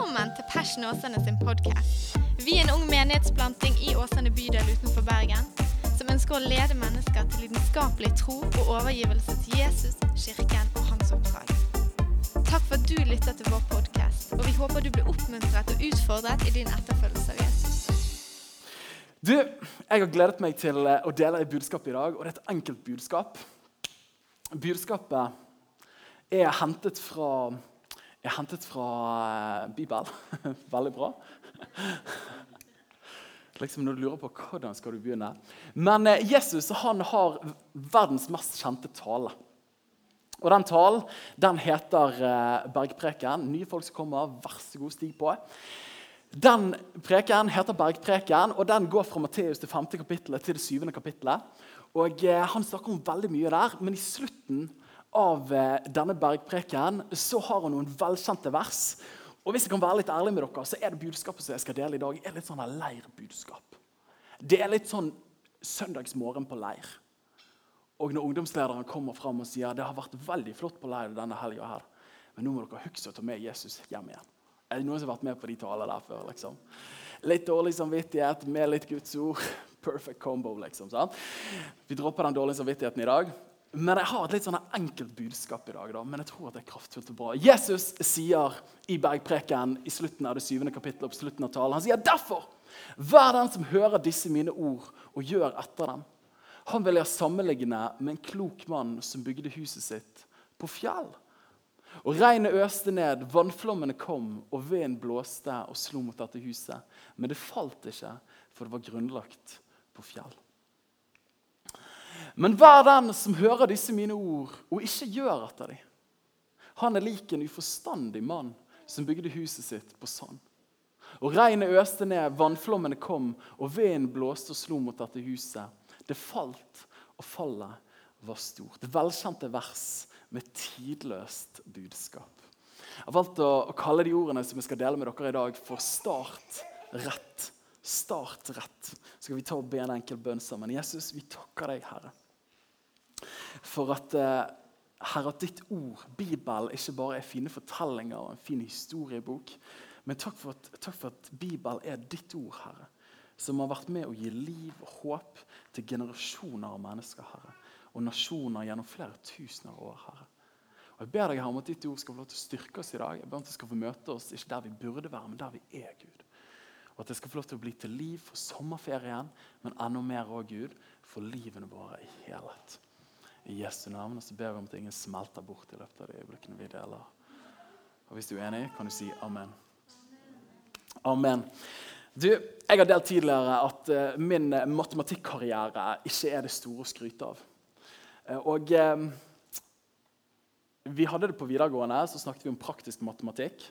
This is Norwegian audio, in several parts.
Velkommen til Passion Åsane sin podkast. Vi er en ung menighetsplanting i Åsane bydel utenfor Bergen som ønsker å lede mennesker til lidenskapelig tro og overgivelse til Jesus, kirken og hans oppdrag. Takk for at du lytter til vår podkast, og vi håper du blir oppmuntret og utfordret i din etterfølgelse av Jesus. Du, Jeg har gledet meg til eh, å dele et budskap i dag, og det er et enkelt budskap. Budskapet er hentet fra, er hentet fra Bibel. Bibelen. Veldig bra. Liksom når du lurer på hvordan skal du begynne. Men eh, Jesus han har verdens mest kjente tale. Og Den talen den heter eh, Bergpreken. Nye folk som kommer, vær så god, stig på. Den preken heter Bergpreken, og den går fra Matteus til 5. kapittelet til det 7. kapittelet. Og eh, Han snakker om veldig mye der, men i slutten av eh, denne bergpreken så har hun noen velkjente vers. Og hvis jeg kan være litt ærlig med dere, så er det budskapet som jeg skal dele i dag, er litt sånn leirbudskap. Det er litt sånn søndagsmorgen på leir. Og når ungdomslederen kommer fram og sier det har vært veldig flott på leir denne helga, her, men nå må dere huske å ta med Jesus hjem igjen. Er det noen som har vært med på de talene der før? liksom? Litt dårlig samvittighet med litt Guds ord. Perfect combo, liksom. sant? Vi dropper den dårlige samvittigheten i dag. Men jeg har et litt sånn enkelt budskap i dag. da, men jeg tror at det er kraftfullt og bra. Jesus sier i bergpreken i slutten av det syvende kapittelet, på slutten av talen, han sier derfor, vær den som hører disse mine ord og gjør etter dem. Han vil jeg sammenligne med en klok mann som bygde huset sitt på fjell. Og Regnet øste ned, vannflommene kom, og vinden blåste og slo mot dette huset. Men det falt ikke, for det var grunnlagt på fjell. Men hver den som hører disse mine ord og ikke gjør etter dem, han er lik en uforstandig mann som bygde huset sitt på sand. Og Regnet øste ned, vannflommene kom, og vinden blåste og slo mot dette huset. Det falt, og fallet var stort. Det Velkjente vers med tidløst budskap. Jeg har valgt å, kalle de ordene som jeg skal dele med dere i dag, for start rett. Start rett. Så skal vi ta og be en enkel bønn sammen. Jesus, vi takker deg, Herre, for at eh, Herre, at ditt ord, Bibelen, ikke bare er fine fortellinger og en fin historiebok. Men takk for, at, takk for at Bibelen er ditt ord, Herre, som har vært med å gi liv og håp til generasjoner av mennesker, Herre. Og nasjoner gjennom flere tusener år, Herre. Og Jeg ber deg Herre, om at ditt ord skal få lov til å styrke oss i dag. Jeg ber om at det skal få møte oss ikke der vi burde være, men der vi er, Gud. Og at det skal få lov til å bli til liv for sommerferien, men enda mer òg, Gud, for livene våre i helhet. I Jesu navn og så ber vi om at ingen smelter bort i løpet av de øyeblikkene vi deler. Og Hvis du er enig, kan du si amen. Amen. Du, Jeg har delt tidligere at uh, min matematikkarriere ikke er det store å skryte av. Uh, og uh, Vi hadde det på videregående, så snakket vi om praktisk matematikk.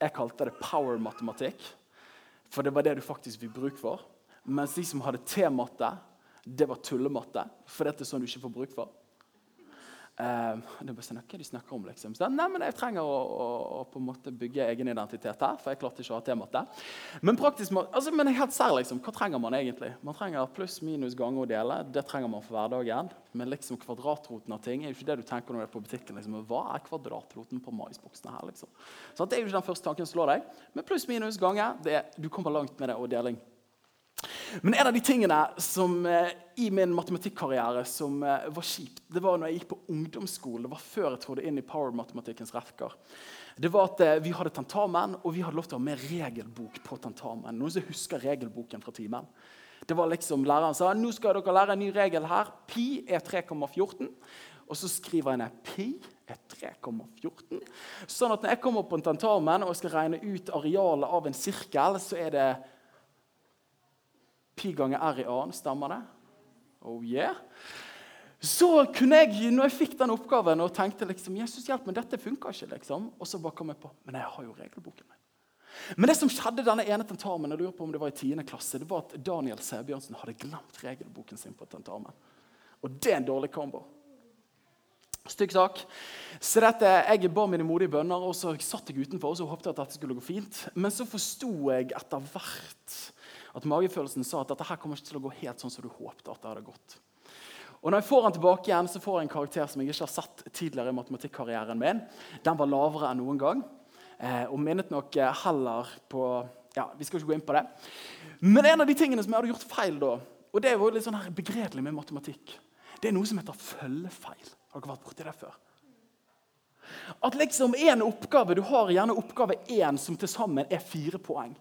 Jeg kalte det power-matematikk, for det var det du faktisk fikk bruk for. Mens de som hadde T-matte, det var tullematte, for dette er sånn du ikke får bruk for. Uh, det er bare noe de snakker om liksom. Så, nei, men Jeg trenger å, å, å, på en måte bygge egen identitet her. for jeg klarte ikke å ha temaet Men praktisk, altså, men helt sær, liksom, hva trenger man egentlig? Man trenger pluss, minus, gange og dele. Det trenger man for hverdagen. Men liksom kvadratroten av ting er jo ikke det du tenker når du er på butikken. Liksom. Hva er kvadratroten på maisboksene her? liksom? Så Det er jo ikke den første tanken som slår deg. Men pluss, minus, gange, det, du kommer langt med det og deling. Men en av de tingene som eh, i min matematikkarriere som eh, var kjipt, det var når jeg gikk på ungdomsskole. Det var før jeg trådte inn i power-matematikkens refker. Det var at eh, Vi hadde tentamen, og vi hadde lov til å ha med regelbok på tentamen. Noen som husker regelboken fra timen? Det var liksom Læreren sa nå skal dere lære en ny regel her. Pi er 3,14. Og så skriver jeg ned pi er 3,14. Sånn at når jeg kommer på en tentamen og skal regne ut arealet av en sirkel, så er det pi ganger r i annen. Stemmer det? Oh yeah. Så kunne jeg, når jeg fikk den oppgaven og tenkte liksom, Jesus hjelp men dette funka ikke, liksom, og så bare kom jeg på men jeg har jo regelboken min. Men det som skjedde denne ene tentamen, jeg lurer på om det var i 10. klasse, det var at Daniel Sebjørnsen hadde glemt regelboken sin på tentamen. Og det er en dårlig kombo. Stygg sak. Så dette, Jeg ba mine modige bønner, og så satt jeg utenfor og så håpte jeg at dette skulle gå fint. Men så forsto jeg etter hvert at magefølelsen sa at dette her kommer ikke til å gå helt sånn som du håpte. at det hadde gått. Og når jeg får han tilbake igjen, så får jeg en karakter som jeg ikke har sett tidligere i matematikkarrieren min. Den var lavere enn noen gang. eh, og minnet nok heller på ja, Vi skal ikke gå inn på det. Men en av de tingene som jeg hadde gjort feil da, og det er jo litt sånn her begredelig med matematikk, det er noe som heter følgefeil. Har dere vært borti det før? At liksom en oppgave, Du har gjerne oppgave 1 som til sammen er fire poeng.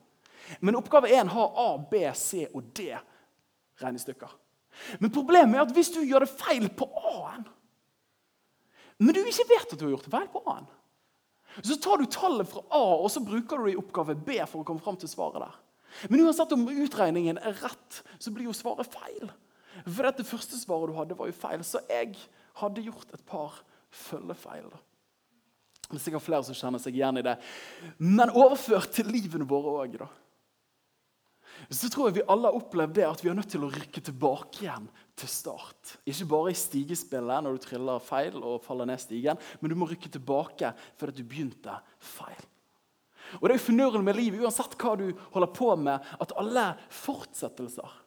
Men oppgave 1 har A, B, C og D regnestykker. Men problemet er at hvis du gjør det feil på A-en, men du ikke vet at du har gjort det feil på A-en, så tar du tallet fra A og så bruker du det i oppgave B for å komme fram til svaret der. Men uansett om utregningen er rett, så blir jo svaret feil. For dette første svaret du hadde, var jo feil. Så jeg hadde gjort et par følgefeil. Det er sikkert flere som kjenner seg igjen i det. Men overført til livene våre òg, da så tror jeg vi alle har opplevd det at vi er nødt til å rykke tilbake igjen til start. Ikke bare i stigespillet når du triller feil og faller ned stigen, men du må rykke tilbake fordi du begynte feil. Og Det er jo fornøyelig med livet, uansett hva du holder på med, at alle fortsettelser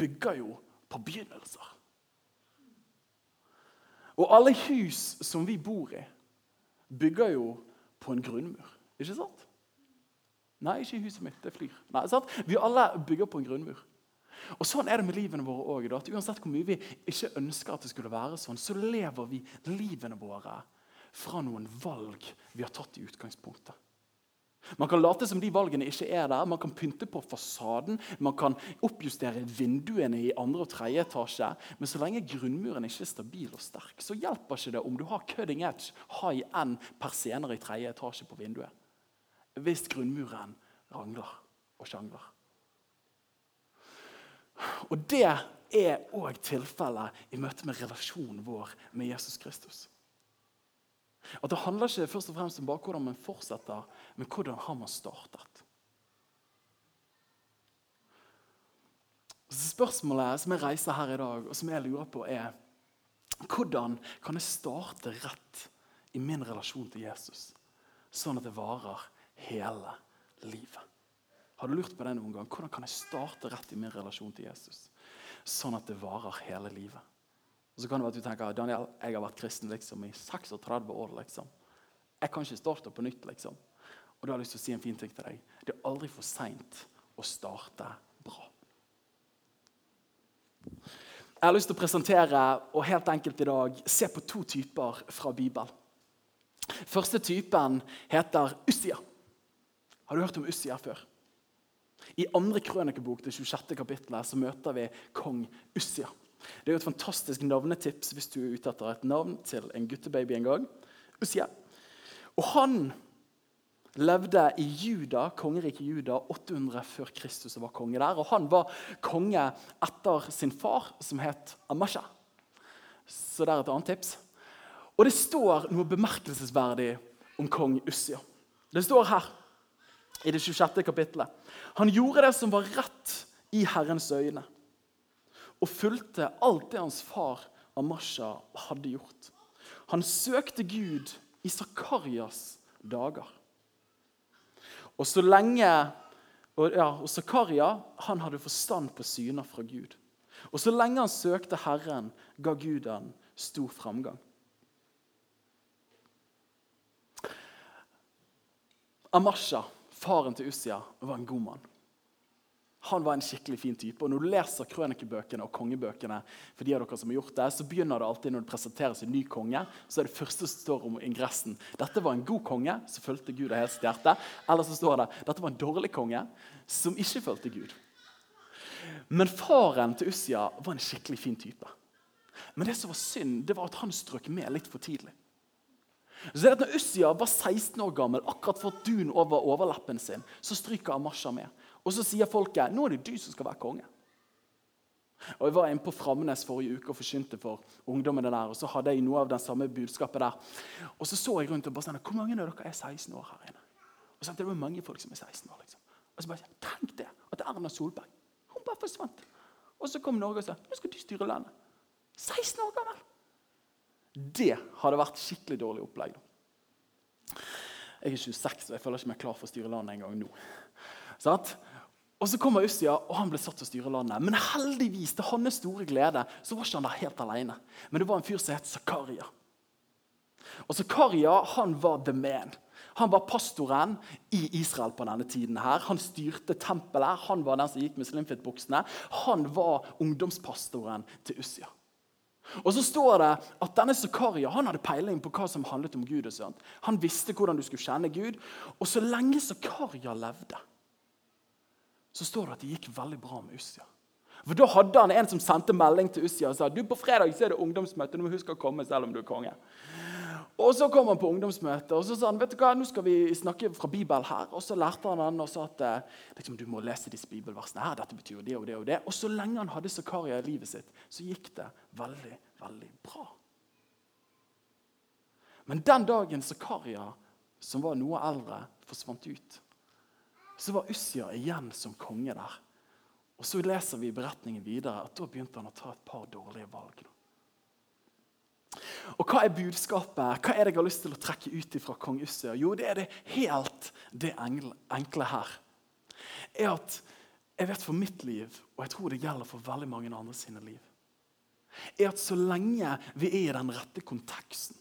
bygger jo på begynnelser. Og alle hus som vi bor i, bygger jo på en grunnmur. Ikke sant? Nei, ikke huset mitt. Det flyr. Nei, sant? Vi alle bygger på en grunnmur. Og Sånn er det med livene våre òg. Uansett hvor mye vi ikke ønsker at det skulle være sånn, så lever vi livene våre fra noen valg vi har tatt i utgangspunktet. Man kan late som de valgene ikke er der, man kan pynte på fasaden, man kan oppjustere vinduene i andre og tredje etasje. Men så lenge grunnmuren ikke er stabil og sterk, så hjelper ikke det om du har cutting edge, high end persener i tredje etasje på vinduet hvis grunnmuren rangler og sjangler. Og Det er òg tilfellet i møte med relasjonen vår med Jesus Kristus. At Det handler ikke først og fremst om bare hvordan man fortsetter, men hvordan har man startet. Så spørsmålet som jeg reiser her i dag, og som jeg lurer på, er hvordan kan jeg starte rett i min relasjon til Jesus, sånn at det varer hele livet. Har du lurt på det noen gang? Hvordan kan jeg starte rett i min relasjon til Jesus? Sånn at det varer hele livet. Og så kan det være at du tenker Daniel, jeg har vært kristen liksom i 36 år. liksom. Jeg kan ikke starte på nytt. liksom. Og da har jeg lyst til å si en fin ting til deg. Det er aldri for seint å starte bra. Jeg har lyst til å presentere og helt enkelt i dag se på to typer fra Bibelen. Første typen heter Ussia. Har du hørt om Ussia før? I andre krønikebok, det 26. kapittelet, så møter vi kong Ussia. Det er jo et fantastisk navnetips hvis du er ute etter et navn til en guttebaby en gang. Ussia. Og han levde i Juda, kongeriket Juda 800 før Kristus og var konge der. Og han var konge etter sin far, som het Amasha. Så det er et annet tips. Og det står noe bemerkelsesverdig om kong Ussia. Det står her i det 26. kapittelet. Han gjorde det som var rett i Herrens øyne, og fulgte alt det hans far Amasha hadde gjort. Han søkte Gud i Sakarias dager. Og så lenge og, ja, og Zakaria han hadde forstand på syner fra Gud. Og så lenge han søkte Herren, ga Gud han stor framgang. Amasha Faren til Ussia var en god mann. Han var en skikkelig fin type. og Når du leser krønikebøkene og kongebøkene, for de av dere som har gjort det, så begynner det alltid når det presenteres en ny konge, så er det første som står om ingressen dette var en god konge som fulgte Gud av hele sitt hjerte. Eller så står det dette var en dårlig konge som ikke fulgte Gud. Men faren til Ussia var en skikkelig fin type. Men det som var synd, det var at han strøk med litt for tidlig. Så det at når Ussia var 16 år gammel, akkurat fått dun over overleppen sin, så stryker Amasha med. Og så sier folket nå er det du som skal være konge. Og Jeg var inne på Framnes forrige uke og forkynte for ungdommene der. og så hadde jeg noe av den samme budskapet der. Og så så jeg rundt og bare sånn, hvor mange av dere er 16 år her inne? Og så Det var mange folk som er 16 år. liksom. Og så bare, Tenk det, at Erna Solberg hun bare forsvant. Og så kom Norge og sa nå skal du styre landet. 16 år gammel! Det hadde vært skikkelig dårlig opplegg. Jeg er 26, og jeg føler ikke meg klar for å styre landet engang nå. Sånn? Og Så kommer Ussia, og han ble satt til å styre landet. Men heldigvis, til hans store glede så var ikke han der helt alene. Men det var en fyr som het Zakaria. Og Zakaria han var the man. Han var pastoren i Israel på denne tiden. her. Han styrte tempelet. Han var den som gikk med slimfit-buksene. Han var ungdomspastoren til Ussia. Og så står det at denne Zakaria han hadde peiling på hva som handlet om Gud. og sånt. Han visste hvordan du skulle kjenne Gud. Og så lenge Zakaria levde, så står det at det gikk veldig bra med Ussia. For Da hadde han en som sendte melding til Ussia og sa du på fredag er det ungdomsmøte. du må huske å komme selv om du er konge. Og Så kom han på ungdomsmøte og så sa han, vet du hva, nå skal vi snakke fra Bibelen her. Og så lærte han han og sa at eh, liksom, du må lese disse bibelversene. her, dette betyr det og det Og det. Og så lenge han hadde Zakaria i livet sitt, så gikk det veldig, veldig bra. Men den dagen Zakaria, som var noe eldre, forsvant ut, så var Ussia igjen som konge der. Og Så leser vi beretningen videre at da begynte han å ta et par dårlige valg. Og Hva er budskapet? Hva er det jeg har lyst til å trekke ut fra kong Ussør? Jo, det er det helt det enkle her. Er at jeg vet for mitt liv, og jeg tror det gjelder for veldig mange andre sine liv, er at så lenge vi er i den rette konteksten,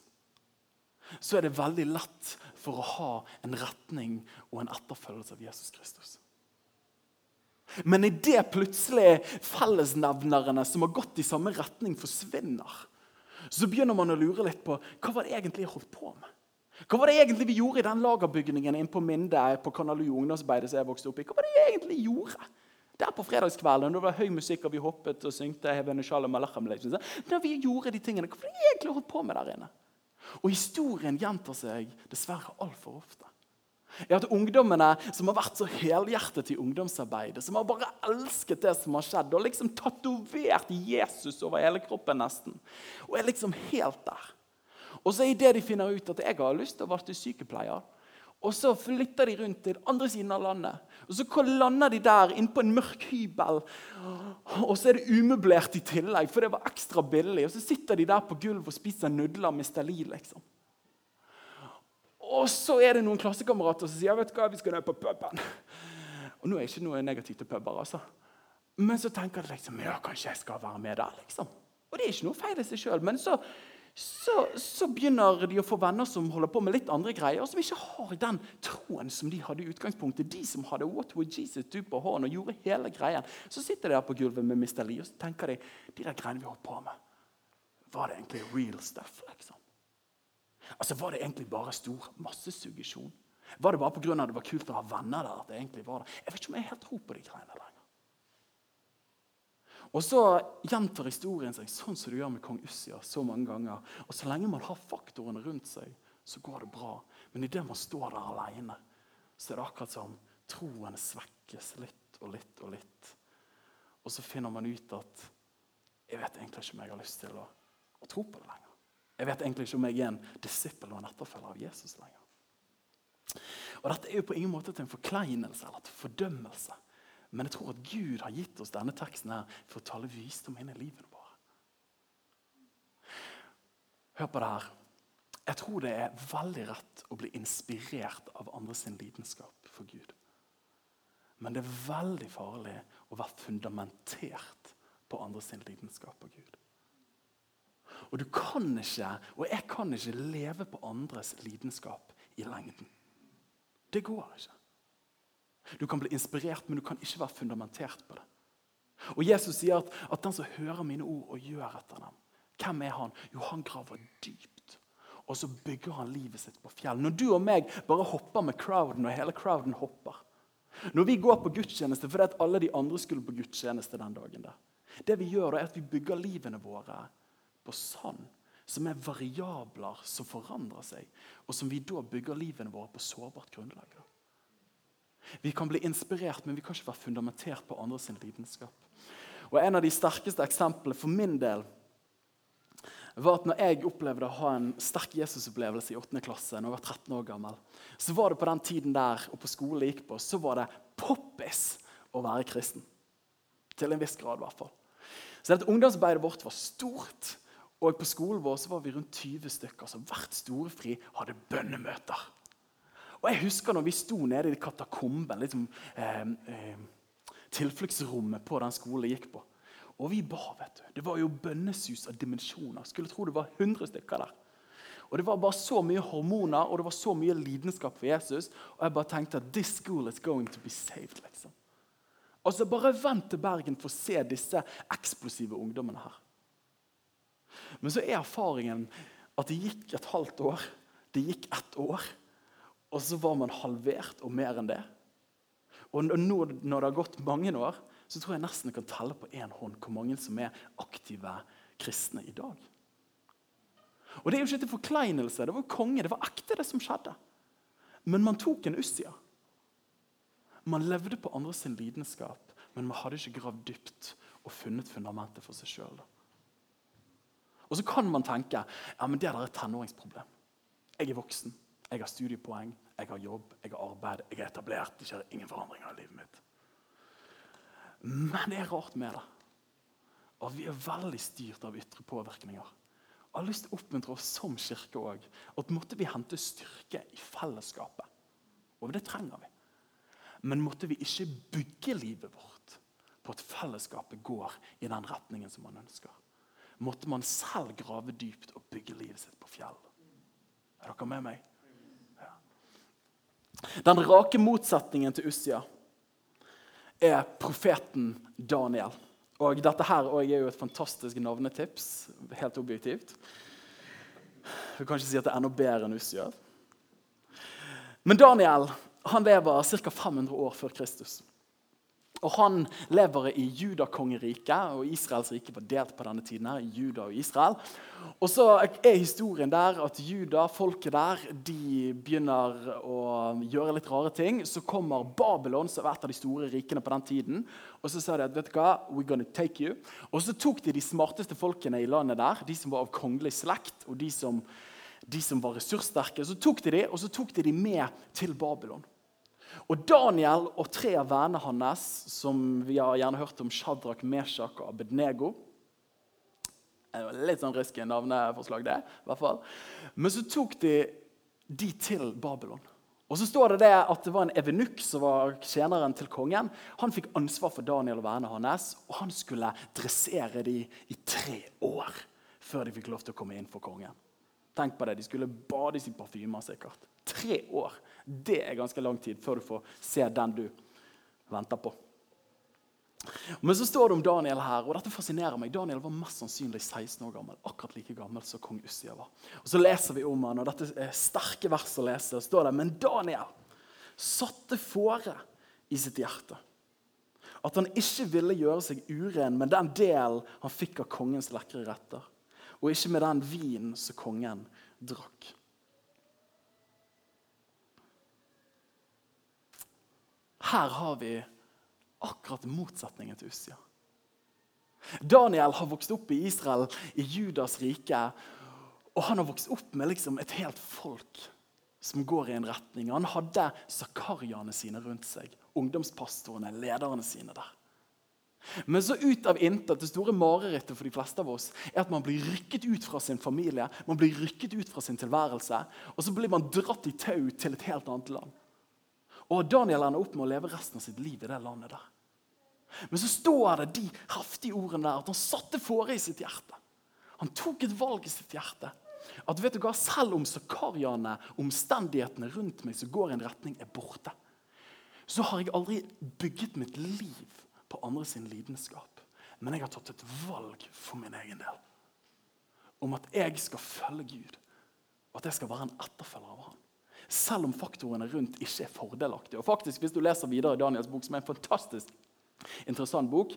så er det veldig lett for å ha en retning og en etterfølgelse av Jesus Kristus. Men idet plutselig fellesnevnerne som har gått i samme retning, forsvinner, så begynner man å lure litt på hva var det egentlig jeg holdt på med. Hva var det egentlig vi gjorde i den lagerbygningen inne på Minde på Kanal U som jeg vokste opp i? Hva var det vi egentlig gjorde? Der på fredagskvelden det var høy musikk og vi hoppet og syngte liksom. Da vi gjorde de tingene, Hva var det vi egentlig holdt på med der inne? Og historien gjentar seg dessverre altfor ofte er at ungdommene som har vært så helhjertet i ungdomsarbeidet, som har bare elsket det som har skjedd, og liksom tatovert Jesus over hele kroppen nesten, og er liksom helt der. Og så er det de finner ut at jeg har lyst til å bli sykepleier. Og så flytter de rundt til andre siden av landet. Og Så lander de der inne på en mørk hybel. Og så er det umøblert i tillegg, for det var ekstra billig. Og så sitter de der på gulvet og spiser nudler med Stalin, liksom. Og så er det noen klassekamerater som sier vet du hva, vi skal ned på puben. Og nå er det ikke noe negativt til puber. altså. Men så tenker de liksom, ja, kanskje jeg skal være med der. liksom. Og det er ikke noe feil i seg sjøl. Men så, så, så, begynner de å få venner som holder på med litt andre greier, som ikke har den troen som de hadde i utgangspunktet. De som hadde What would Jesus do på hånden og gjorde hele greien. Så sitter de der på gulvet med Mr. Lee og så tenker de, de der greiene vi holdt på med, var det egentlig real stuff? liksom? Altså, Var det egentlig bare stor massesuggesjon? Var det bare pga. det var kult å ha venner der? at det egentlig var det? Jeg vet ikke om jeg helt tror på de greiene lenger. Og så gjentar historien seg sånn som det gjør med kong Ussia så mange ganger. Og så lenge man har faktorene rundt seg, så går det bra. Men idet man står der alene, så er det akkurat som troen svekkes litt og litt og litt. Og så finner man ut at jeg vet egentlig ikke om jeg har lyst til å, å tro på det lenger. Jeg vet egentlig ikke om jeg er en disippel og en etterfølger av Jesus lenger. Og Dette er jo på ingen måte til en forkleinelse eller til fordømmelse. Men jeg tror at Gud har gitt oss denne teksten her for å tale visdom inn i livene våre. Hør på det her. Jeg tror det er veldig rett å bli inspirert av andres lidenskap for Gud. Men det er veldig farlig å være fundamentert på andres lidenskap for Gud. Og du kan ikke, og jeg kan ikke leve på andres lidenskap i lengden. Det går ikke. Du kan bli inspirert, men du kan ikke være fundamentert på det. Og Jesus sier at, at den som hører mine ord og gjør etter dem, hvem er han? Jo, han graver dypt. Og så bygger han livet sitt på fjell. Når du og meg bare hopper med crowden, og hele crowden hopper Når vi går på gudstjeneste fordi at alle de andre skulle på gudstjeneste den dagen der, Det vi gjør, er at vi bygger livene våre på sand, som er variabler som forandrer seg, og som vi da bygger livene våre på sårbart grunnlag. Vi kan bli inspirert, men vi kan ikke være fundamentert på andres lidenskap. Og En av de sterkeste eksemplene for min del var at når jeg opplevde å ha en sterk Jesusopplevelse i 8. klasse, når jeg var 13 år gammel, så var det på den tiden der og på skolen jeg gikk på, så var det poppis å være kristen. Til en viss grad, i hvert fall. Så dette ungdomsarbeidet vårt var stort. Og på skolen vår var vi rundt 20 stykker som hvert storefri hadde bønnemøter. Og jeg husker når vi sto nede i katakomben, liksom, eh, eh, tilfluktsrommet på den skolen jeg gikk på. Og vi ba, vet du. Det var jo bønnesus av dimensjoner. Skulle tro det var 100 stykker der. Og Det var bare så mye hormoner og det var så mye lidenskap for Jesus. Og jeg bare tenkte at this school is going to be saved. liksom. Altså, bare vent til Bergen for å se disse eksplosive ungdommene her. Men så er erfaringen at det gikk et halvt år, det gikk ett år, og så var man halvert og mer enn det. Og nå når det har gått mange år, så tror jeg nesten jeg kan telle på én hånd hvor mange som er aktive kristne i dag. Og Det er jo ikke til forkleinelse. Det var konge, det var ekte, det som skjedde. Men man tok en Ussia. Man levde på andres lidenskap, men man hadde ikke gravd dypt og funnet fundamentet for seg sjøl. Og så kan man tenke ja, men det der er et tenåringsproblem. Jeg er voksen, jeg har studiepoeng, jeg har jobb, jeg har arbeid, jeg er etablert. Det skjer ingen forandringer i livet mitt. Men det er rart med det. Og vi er veldig styrt av ytre påvirkninger. Jeg har lyst til å oppmuntre oss som kirke òg. At måtte vi hente styrke i fellesskapet. Og det trenger vi. Men måtte vi ikke bygge livet vårt på at fellesskapet går i den retningen som man ønsker. Måtte man selv grave dypt og bygge livet sitt på fjell. Er dere med meg? Ja. Den rake motsetningen til Ussia er profeten Daniel. Og dette her er jo et fantastisk navnetips, helt objektivt. Du kan ikke si at det er enda bedre enn Ussia. Men Daniel han lever ca. 500 år før Kristus. Og Han lever i Judakongeriket, og Israels rike var delt på denne tiden. her, Juda og Israel. Og så er historien der at Juda, folket der, de begynner å gjøre litt rare ting. Så kommer Babylon, som er et av de store rikene på den tiden. Og så sa de at vet du hva, we're gonna take you. Og så tok de de smarteste folkene i landet der, de som var av kongelig slekt, og de som, de som var ressurssterke. Så tok de de, og så tok de de med til Babylon. Og Daniel og tre av vennene hans, som vi har gjerne hørt om, Shadrach, Meshach og Abednego Litt sånn risky navneforslag, det. i hvert fall. Men så tok de de til Babylon. Og så står det det at det var en evenukk som var tjeneren til kongen. Han fikk ansvar for Daniel og vennene hans, og han skulle dressere dem i tre år før de fikk lov til å komme inn for kongen. Tenk på det, De skulle bades i parfymer sikkert. Tre år. Det er ganske lang tid før du får se den du venter på. Men så står det om Daniel her, og dette fascinerer meg. Daniel var mest sannsynlig 16 år gammel. akkurat like gammel som kong Ussia var. Og Så leser vi om han, og dette er sterke vers å lese. og står det, Men Daniel satte fore i sitt hjerte at han ikke ville gjøre seg uren med den delen han fikk av kongens lekre retter, og ikke med den vinen som kongen drakk. Her har vi akkurat motsetningen til Ussia. Daniel har vokst opp i Israel, i Judas rike. Og han har vokst opp med liksom et helt folk som går i en retning. Han hadde Zakariaene sine rundt seg, ungdomspastorene, lederne sine der. Men så ut av intet, det store marerittet for de fleste av oss er at man blir rykket ut fra sin familie, man blir rykket ut fra sin tilværelse, og så blir man dratt i tau til et helt annet land. Og Daniel ender opp med å leve resten av sitt liv i det landet der. Men så står det de heftige ordene der at han satte fore i sitt hjerte. Han tok et valg i sitt hjerte. At vet du hva, Selv om Zakariaene, omstendighetene rundt meg som går i en retning, er borte, så har jeg aldri bygget mitt liv på andre sin lidenskap. Men jeg har tatt et valg for min egen del. Om at jeg skal følge Gud, og at jeg skal være en etterfølger av Han selv om faktorene rundt ikke er fordelaktige. Og faktisk, Hvis du leser videre i Daniels bok, som er en fantastisk interessant bok,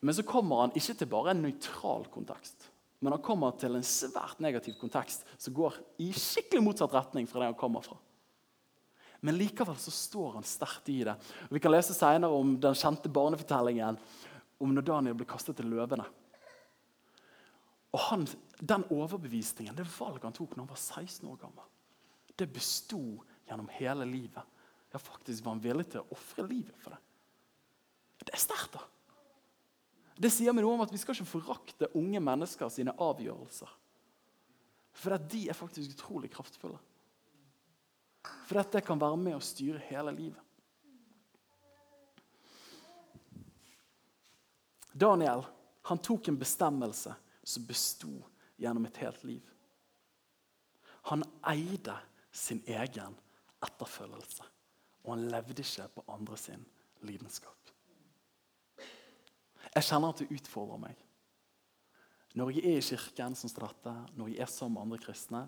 men så kommer han ikke til bare en nøytral kontekst, men han kommer til en svært negativ kontekst som går i skikkelig motsatt retning fra det han kommer fra. Men likevel så står han sterkt i det. Og vi kan lese senere om den kjente barnefortellingen om når Daniel ble kastet til løvene. Og han, Den overbevisningen, det valget han tok når han var 16 år gammel, det besto gjennom hele livet. Ja, faktisk var han villig til å ofre livet for det. Det er sterkt, da. Det sier meg noe om at vi skal ikke forakte unge mennesker sine avgjørelser. For de er faktisk utrolig kraftfulle. For dette kan være med å styre hele livet. Daniel han tok en bestemmelse som besto gjennom et helt liv. Han eide sin egen etterfølgelse. Og han levde ikke på andre sin lidenskap. Jeg kjenner at det utfordrer meg. Når jeg er i kirken, som dette, når jeg er sammen med andre kristne,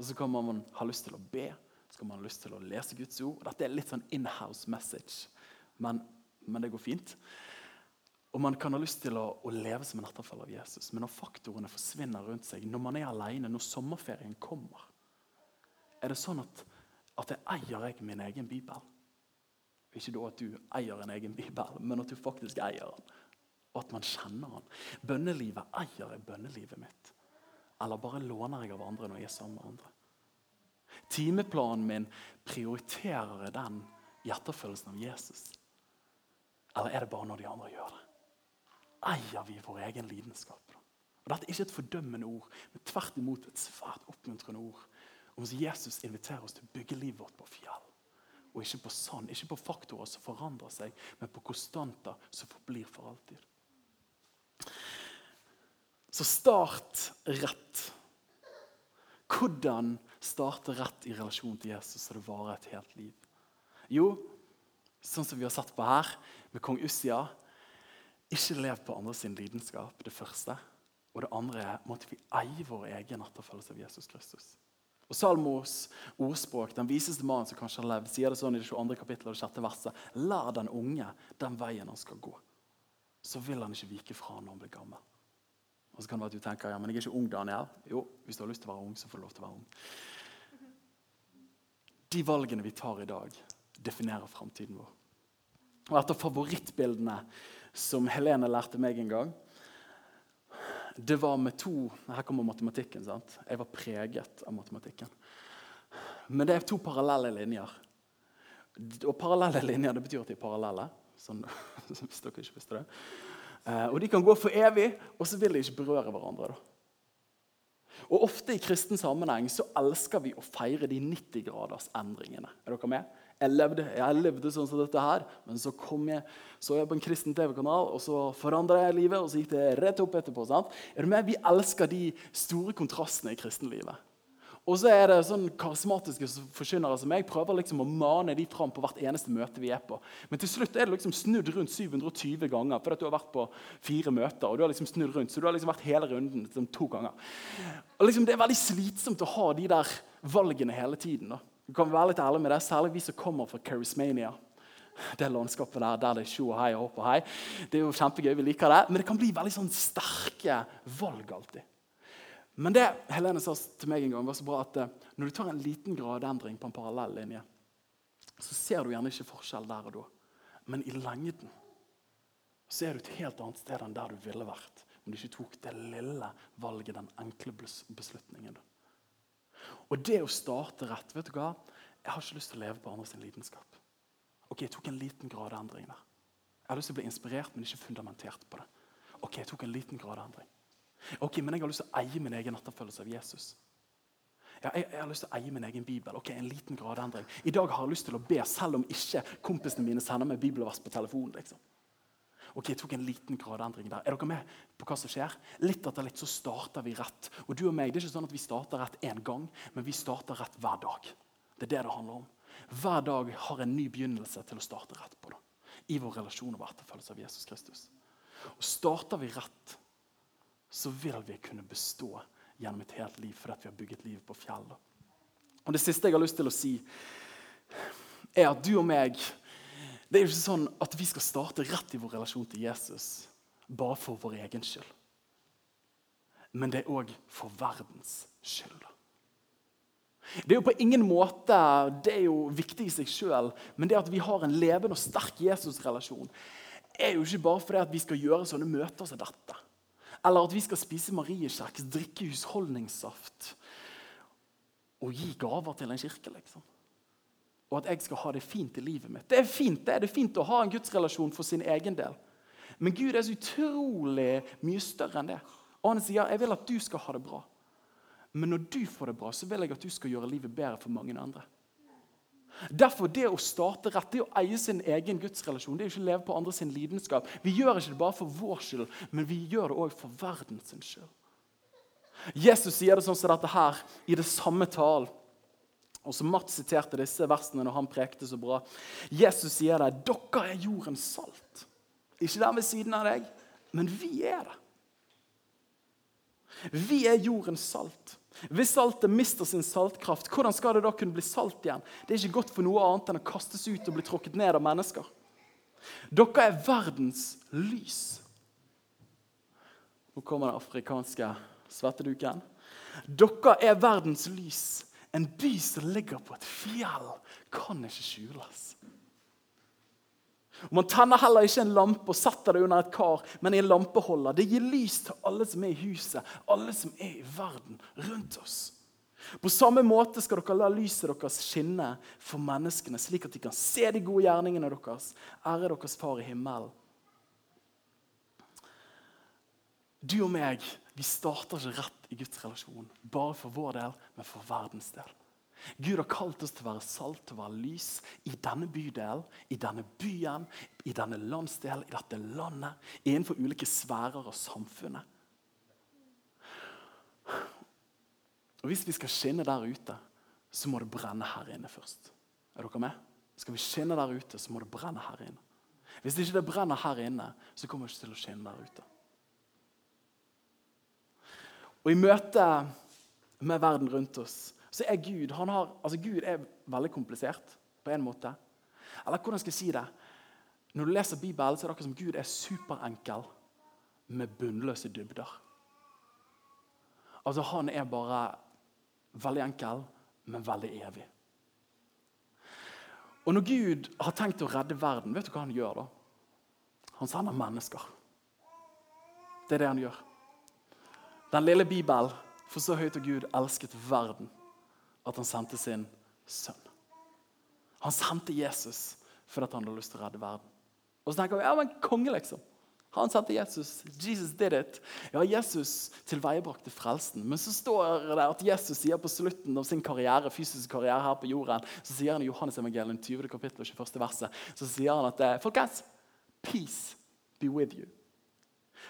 så kan man ha lyst til å be, så kan man ha lyst til å lese Guds ord. Dette er litt sånn in-house message, men, men, det går fint. Og man kan ha lyst til å, å leve som en etterfølger av Jesus, men når faktorene forsvinner rundt seg, når man er alene, når sommerferien kommer, er det sånn at, at jeg eier jeg min egen bibel? Ikke da at du eier en egen bibel, men at du faktisk eier den. Og at man kjenner den. Bønnelivet eier jeg bønnelivet mitt. Eller bare låner jeg av andre når jeg er sammen med andre? Timeplanen min, prioriterer jeg den i etterfølgelsen av Jesus? Eller er det bare når de andre gjør det? Eier vi vår egen lidenskap? Og Dette er ikke et fordømmende ord, men tvert imot et svært oppmuntrende ord. Om Jesus inviterer oss til å bygge livet vårt på fjell. Og ikke på sand, ikke på faktorer som forandrer seg, men på konstanter som forblir for alltid. Så start rett. Hvordan starte rett i relasjon til Jesus så det varer et helt liv? Jo, sånn som vi har sett på her med kong Ussia Ikke lev på andre sin lidenskap, det første. Og det andre er måtte vi eie vår egen etterfølgelse av Jesus Kristus. Og Salmos ordspråk, den viseste mannen som kanskje har levd, sier det sånn i det 22. kapittelet og det 6. verset. Lær den unge den veien han skal gå. Så vil han ikke vike fra når han blir gammel. Og så kan det være at du tenker ja, men jeg er ikke ung, Daniel. Jo, hvis du har lyst til å være ung, så får du lov til å være ung. De valgene vi tar i dag, definerer framtiden vår. Og Et av favorittbildene som Helene lærte meg en gang, det var med to Her kommer matematikken. sant? Jeg var preget av matematikken. Men det er to parallelle linjer. Og parallelle linjer det betyr at de er parallelle. Sånn, hvis dere ikke visste det. Eh, og De kan gå for evig, og så vil de ikke berøre hverandre. da. Og Ofte i kristen sammenheng så elsker vi å feire de 90-graders endringene. Er dere med? Jeg levde, jeg levde, sånn som dette her, men så kom jeg, så jeg på en kristen TV-kanal, og så forandra jeg livet, og så gikk det rett opp etterpå. sant? Er du med? Vi elsker de store kontrastene i kristenlivet. Og så er det sånn karismatiske forkynnere som meg prøver liksom å mane de fram på hvert eneste møte vi er på. Men til slutt er det liksom snudd rundt 720 ganger fordi du har vært på fire møter. og du har liksom snudd rundt, Så du har liksom vært hele runden liksom, to ganger. Og liksom Det er veldig slitsomt å ha de der valgene hele tiden. da. Du kan være litt ærlig med det, Særlig vi som kommer fra Charismania. Det landskapet der, der det er tjo og hei og hopp og hei. Det er jo kjempegøy, vi liker det. Men det kan bli veldig sånn sterke valg alltid. Men det Helene sa til meg en gang, var så bra at eh, når du tar en liten gradendring på en parallell linje, så ser du gjerne ikke forskjell der og da. Men i lengden så er du et helt annet sted enn der du ville vært om du ikke tok det lille valget, den enkle beslutningen. Og det å starte rett vet du hva? Jeg har ikke lyst til å leve på andres lidenskap. Ok, Jeg tok en liten grad endring der. Jeg har lyst til å bli inspirert, men ikke fundamentert på det. Ok, jeg tok en liten grad endring. Ok, Men jeg har lyst til å eie min egen etterfølgelse av Jesus. Ja, jeg, jeg, har lyst til å eie min egen bibel. Ok, En liten gradendring. I dag har jeg lyst til å be, selv om ikke kompisene mine sender meg bibelvers på telefonen. liksom. Ok, Jeg tok en liten gradeendring der. Er dere med på hva som skjer? Litt etter litt så starter vi rett. Og du og meg, Det er ikke sånn at vi starter rett én gang, men vi starter rett hver dag. Det er det det handler om. Hver dag har en ny begynnelse til å starte rett på. det. I vår relasjon og etterfølgelse av Jesus Kristus. Og Starter vi rett, så vil vi kunne bestå gjennom et helt liv fordi vi har bygget livet på fjellet. Og Det siste jeg har lyst til å si, er at du og meg Det er jo ikke sånn at vi skal starte rett i vår relasjon til Jesus bare for vår egen skyld. Men det er òg for verdens skyld. Det er jo på ingen måte det er jo viktig i seg sjøl, men det at vi har en levende og sterk Jesus-relasjon, er jo ikke bare fordi at vi skal gjøre sånne møter som dette. Eller at vi skal spise mariekjeks, drikke husholdningssaft og gi gaver til en kirke. liksom. Og at jeg skal ha det fint i livet mitt. Det er fint det, det er fint å ha en gudsrelasjon for sin egen del. Men Gud er så utrolig mye større enn det. Og han sier jeg vil at du skal ha det bra. Men når du får det bra, så vil jeg at du skal gjøre livet bedre for mange andre. Derfor det å starte rett, det å eie sin egen gudsrelasjon, det er ikke å leve på andres lidenskap. Vi gjør ikke det bare for vår skyld, men vi gjør det òg for verdens skyld. Jesus sier det sånn som dette her i det samme talen. Og så Mats siterte disse versene når han prekte så bra. Jesus sier det. 'Dere er jordens salt.' Ikke der ved siden av deg, men vi er det. Vi er jordens salt. Hvis saltet mister sin saltkraft, hvordan skal det da kunne bli salt igjen? Det er ikke godt for noe annet enn å kastes ut og bli tråkket ned av mennesker. Dere er verdens lys. Nå kommer den afrikanske svetteduken. Dere er verdens lys. En by som ligger på et fjell, kan ikke skjules. Man tenner heller ikke en lampe og setter det under et kar, men i en lampeholder. Det gir lys til alle som er i huset, alle som er i verden rundt oss. På samme måte skal dere la lyset deres skinne for menneskene, slik at de kan se de gode gjerningene deres, ære deres far i himmelen. Du og meg vi starter ikke rett i Guds relasjon, bare for vår del, men for verdens del. Gud har kalt oss til å være salt, å være lys i denne bydelen, i denne byen, i denne landsdelen, i dette landet, innenfor ulike sfærer av samfunnet. Og Hvis vi skal skinne der ute, så må det brenne her inne først. Er dere med? Skal vi skinne der ute, så må det brenne her inne. Hvis det ikke brenner her inne, så kommer det ikke til å skinne der ute. Og i møte med verden rundt oss så er Gud han har, altså Gud er veldig komplisert på en måte. Eller hvordan skal jeg si det? Når du leser Bibelen, så er det akkurat som Gud er superenkel med bunnløse dybder. Altså Han er bare veldig enkel, men veldig evig. Og når Gud har tenkt å redde verden, vet du hva han gjør da? Han sender mennesker. Det er det han gjør. Den lille Bibelen, for så høyt har Gud elsket verden at han sendte sin sønn. Han sendte Jesus fordi han hadde lyst til å redde verden. Og så tenker vi ja, men konge, liksom. Han sendte Jesus. Jesus did it. Ja, Jesus tilveiebrakte frelsen. Men så står det at Jesus sier på slutten av sin karriere, fysiske karriere her på jorden, så sier han i Johannes evangelium 20. kapittel 21. verset, så sier han at folkens, peace be with you.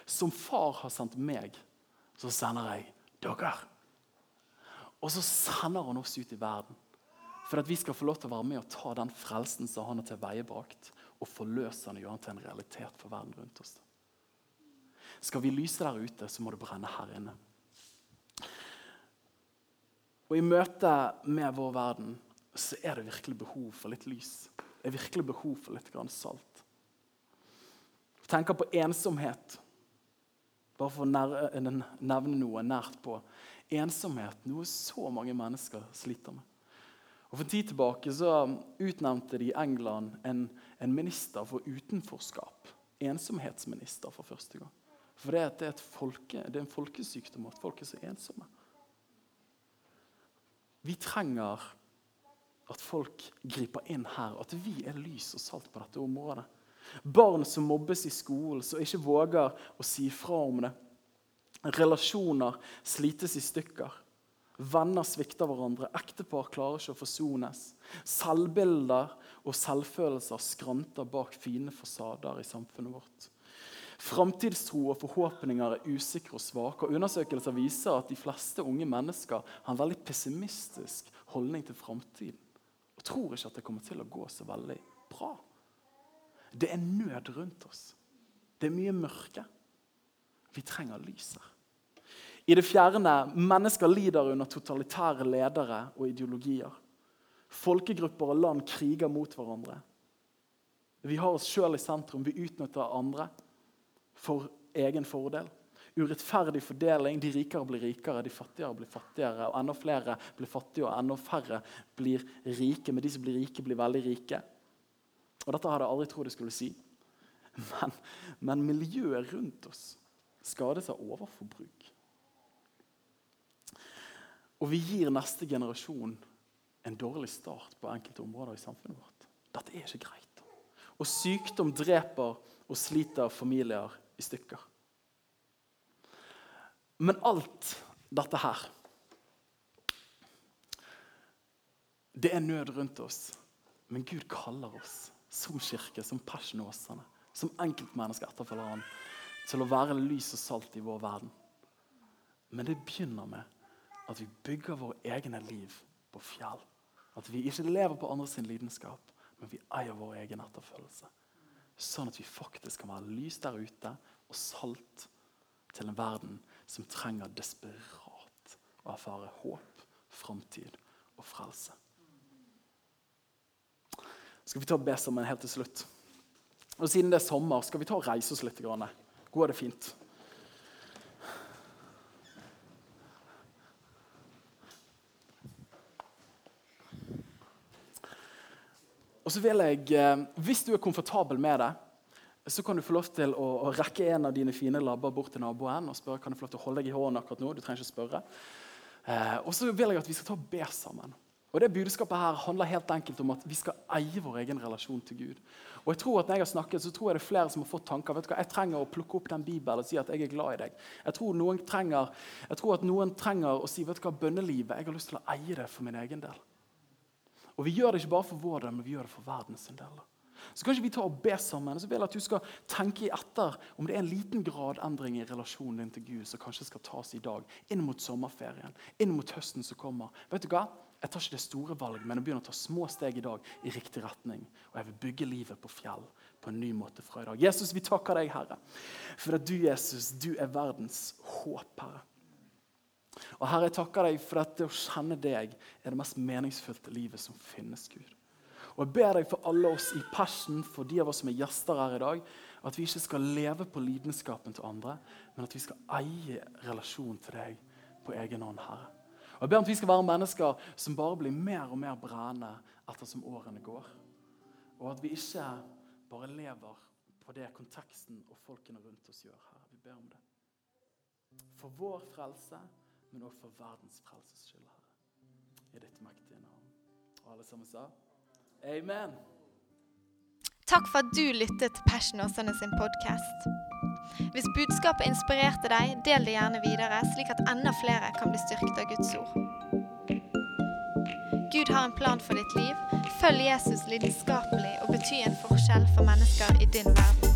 Som far har sendt meg, så sender jeg dere. Og så sender han oss ut i verden for at vi skal få lov til å være med og ta den frelsen som han har tilveiebrakt, og forløse han og gjøre den til en realitet for verden rundt oss. Skal vi lyse der ute, så må det brenne her inne. Og I møte med vår verden så er det virkelig behov for litt lys. Det er virkelig behov for litt grann salt. Tenker på ensomhet. Bare for å nevne noe nært på. Ensomhet, noe så mange mennesker sliter med. Og For en tid tilbake så utnevnte de England en, en minister for utenforskap. Ensomhetsminister for første gang. For det, er, folke, det er en folkesykdom at folk er så ensomme. Vi trenger at folk griper inn her, at vi er lys og salt på dette området. Barn som mobbes i skolen, som ikke våger å si fra om det. Relasjoner slites i stykker. Venner svikter hverandre. Ektepar klarer ikke å forsones. Selvbilder og selvfølelser skranter bak fine fasader i samfunnet vårt. Framtidstro og forhåpninger er usikre og svake. og Undersøkelser viser at de fleste unge mennesker har en veldig pessimistisk holdning til framtiden. Og tror ikke at det kommer til å gå så veldig bra. Det er nød rundt oss. Det er mye mørke. Vi trenger lyset. I det fjerne mennesker lider under totalitære ledere og ideologier. Folkegrupper og land kriger mot hverandre. Vi har oss sjøl i sentrum. Vi utnytter andre for egen fordel. Urettferdig fordeling. De rikere blir rikere, de fattigere blir fattigere. og Enda flere blir fattige, og enda færre blir rike. Men de som blir rike, blir veldig rike. Og Dette hadde jeg aldri trodd jeg skulle si. Men, men miljøet rundt oss skades av overforbruk. Og vi gir neste generasjon en dårlig start på enkelte områder i samfunnet vårt. Dette er ikke greit. Og sykdom dreper og sliter familier i stykker. Men alt dette her Det er nød rundt oss, men Gud kaller oss som kirke, som Passion-Åsane, som enkeltmennesker etterfølger han, til å være lys og salt i vår verden. Men det begynner med at vi bygger våre egne liv på fjell. At vi ikke lever på andres lidenskap, men vi eier vår egen etterfølgelse. Sånn at vi faktisk kan være lys der ute og salt til en verden som trenger desperat å erfare håp, framtid og frelse. Skal vi ta og be sammen helt til slutt? Og Siden det er sommer, skal vi ta og reise oss litt. Går det fint? Og så vil jeg, eh, Hvis du er komfortabel med det, så kan du få lov til å, å rekke en av dine fine labber bort til naboen og spørre kan du få lov til å holde deg i hånden akkurat nå. Du trenger ikke spørre. Eh, og så vil jeg at vi skal ta og be sammen. Og det Budskapet her handler helt enkelt om at vi skal eie vår egen relasjon til Gud. Og jeg tror at når jeg har snakket, så tror jeg det er flere som har fått tanker. vet du hva, Jeg trenger å plukke opp den Bibelen og si at jeg er glad i deg. Jeg tror, noen trenger, jeg tror at noen trenger å si vet du hva, bønnelivet, jeg har lyst til å eie det for min egen del. Og vi gjør det ikke bare for vår del, men vi gjør det for verdens del. Så kan ikke vi ta og be sammen. Så vil jeg at du skal tenke etter om det er en liten grad endring i relasjonen din til Gud som kanskje skal tas i dag, inn mot sommerferien, inn mot høsten som kommer. Vet du hva? Jeg tar ikke det store valget, men jeg begynner å ta små steg i dag i riktig retning. Og jeg vil bygge livet på fjell på en ny måte fra i dag. Jesus, vi takker deg, Herre, for at du, Jesus, du er verdens håp, Herre. Og Herre, jeg takker deg for at det å kjenne deg er det mest meningsfylte livet som finnes, Gud. Og Jeg ber deg for alle oss i Passion, for de av oss som er gjester her i dag, at vi ikke skal leve på lidenskapen til andre, men at vi skal eie relasjonen til deg på egen hånd, Herre. Og Jeg ber om at vi skal være mennesker som bare blir mer og mer brennende ettersom årene går. Og at vi ikke bare lever på det konteksten og folkene rundt oss gjør. her. Vi ber om det. For vår frelse men også for verdens frelses skyld, Herre. I ditt mektige navn. Og alle sammen sa amen. Takk for at du lyttet til Passion Åsane sin podkast. Hvis budskapet inspirerte deg, del det gjerne videre, slik at enda flere kan bli styrket av Guds ord. Gud har en plan for ditt liv. Følg Jesus lidenskapelig og bety en forskjell for mennesker i din verden.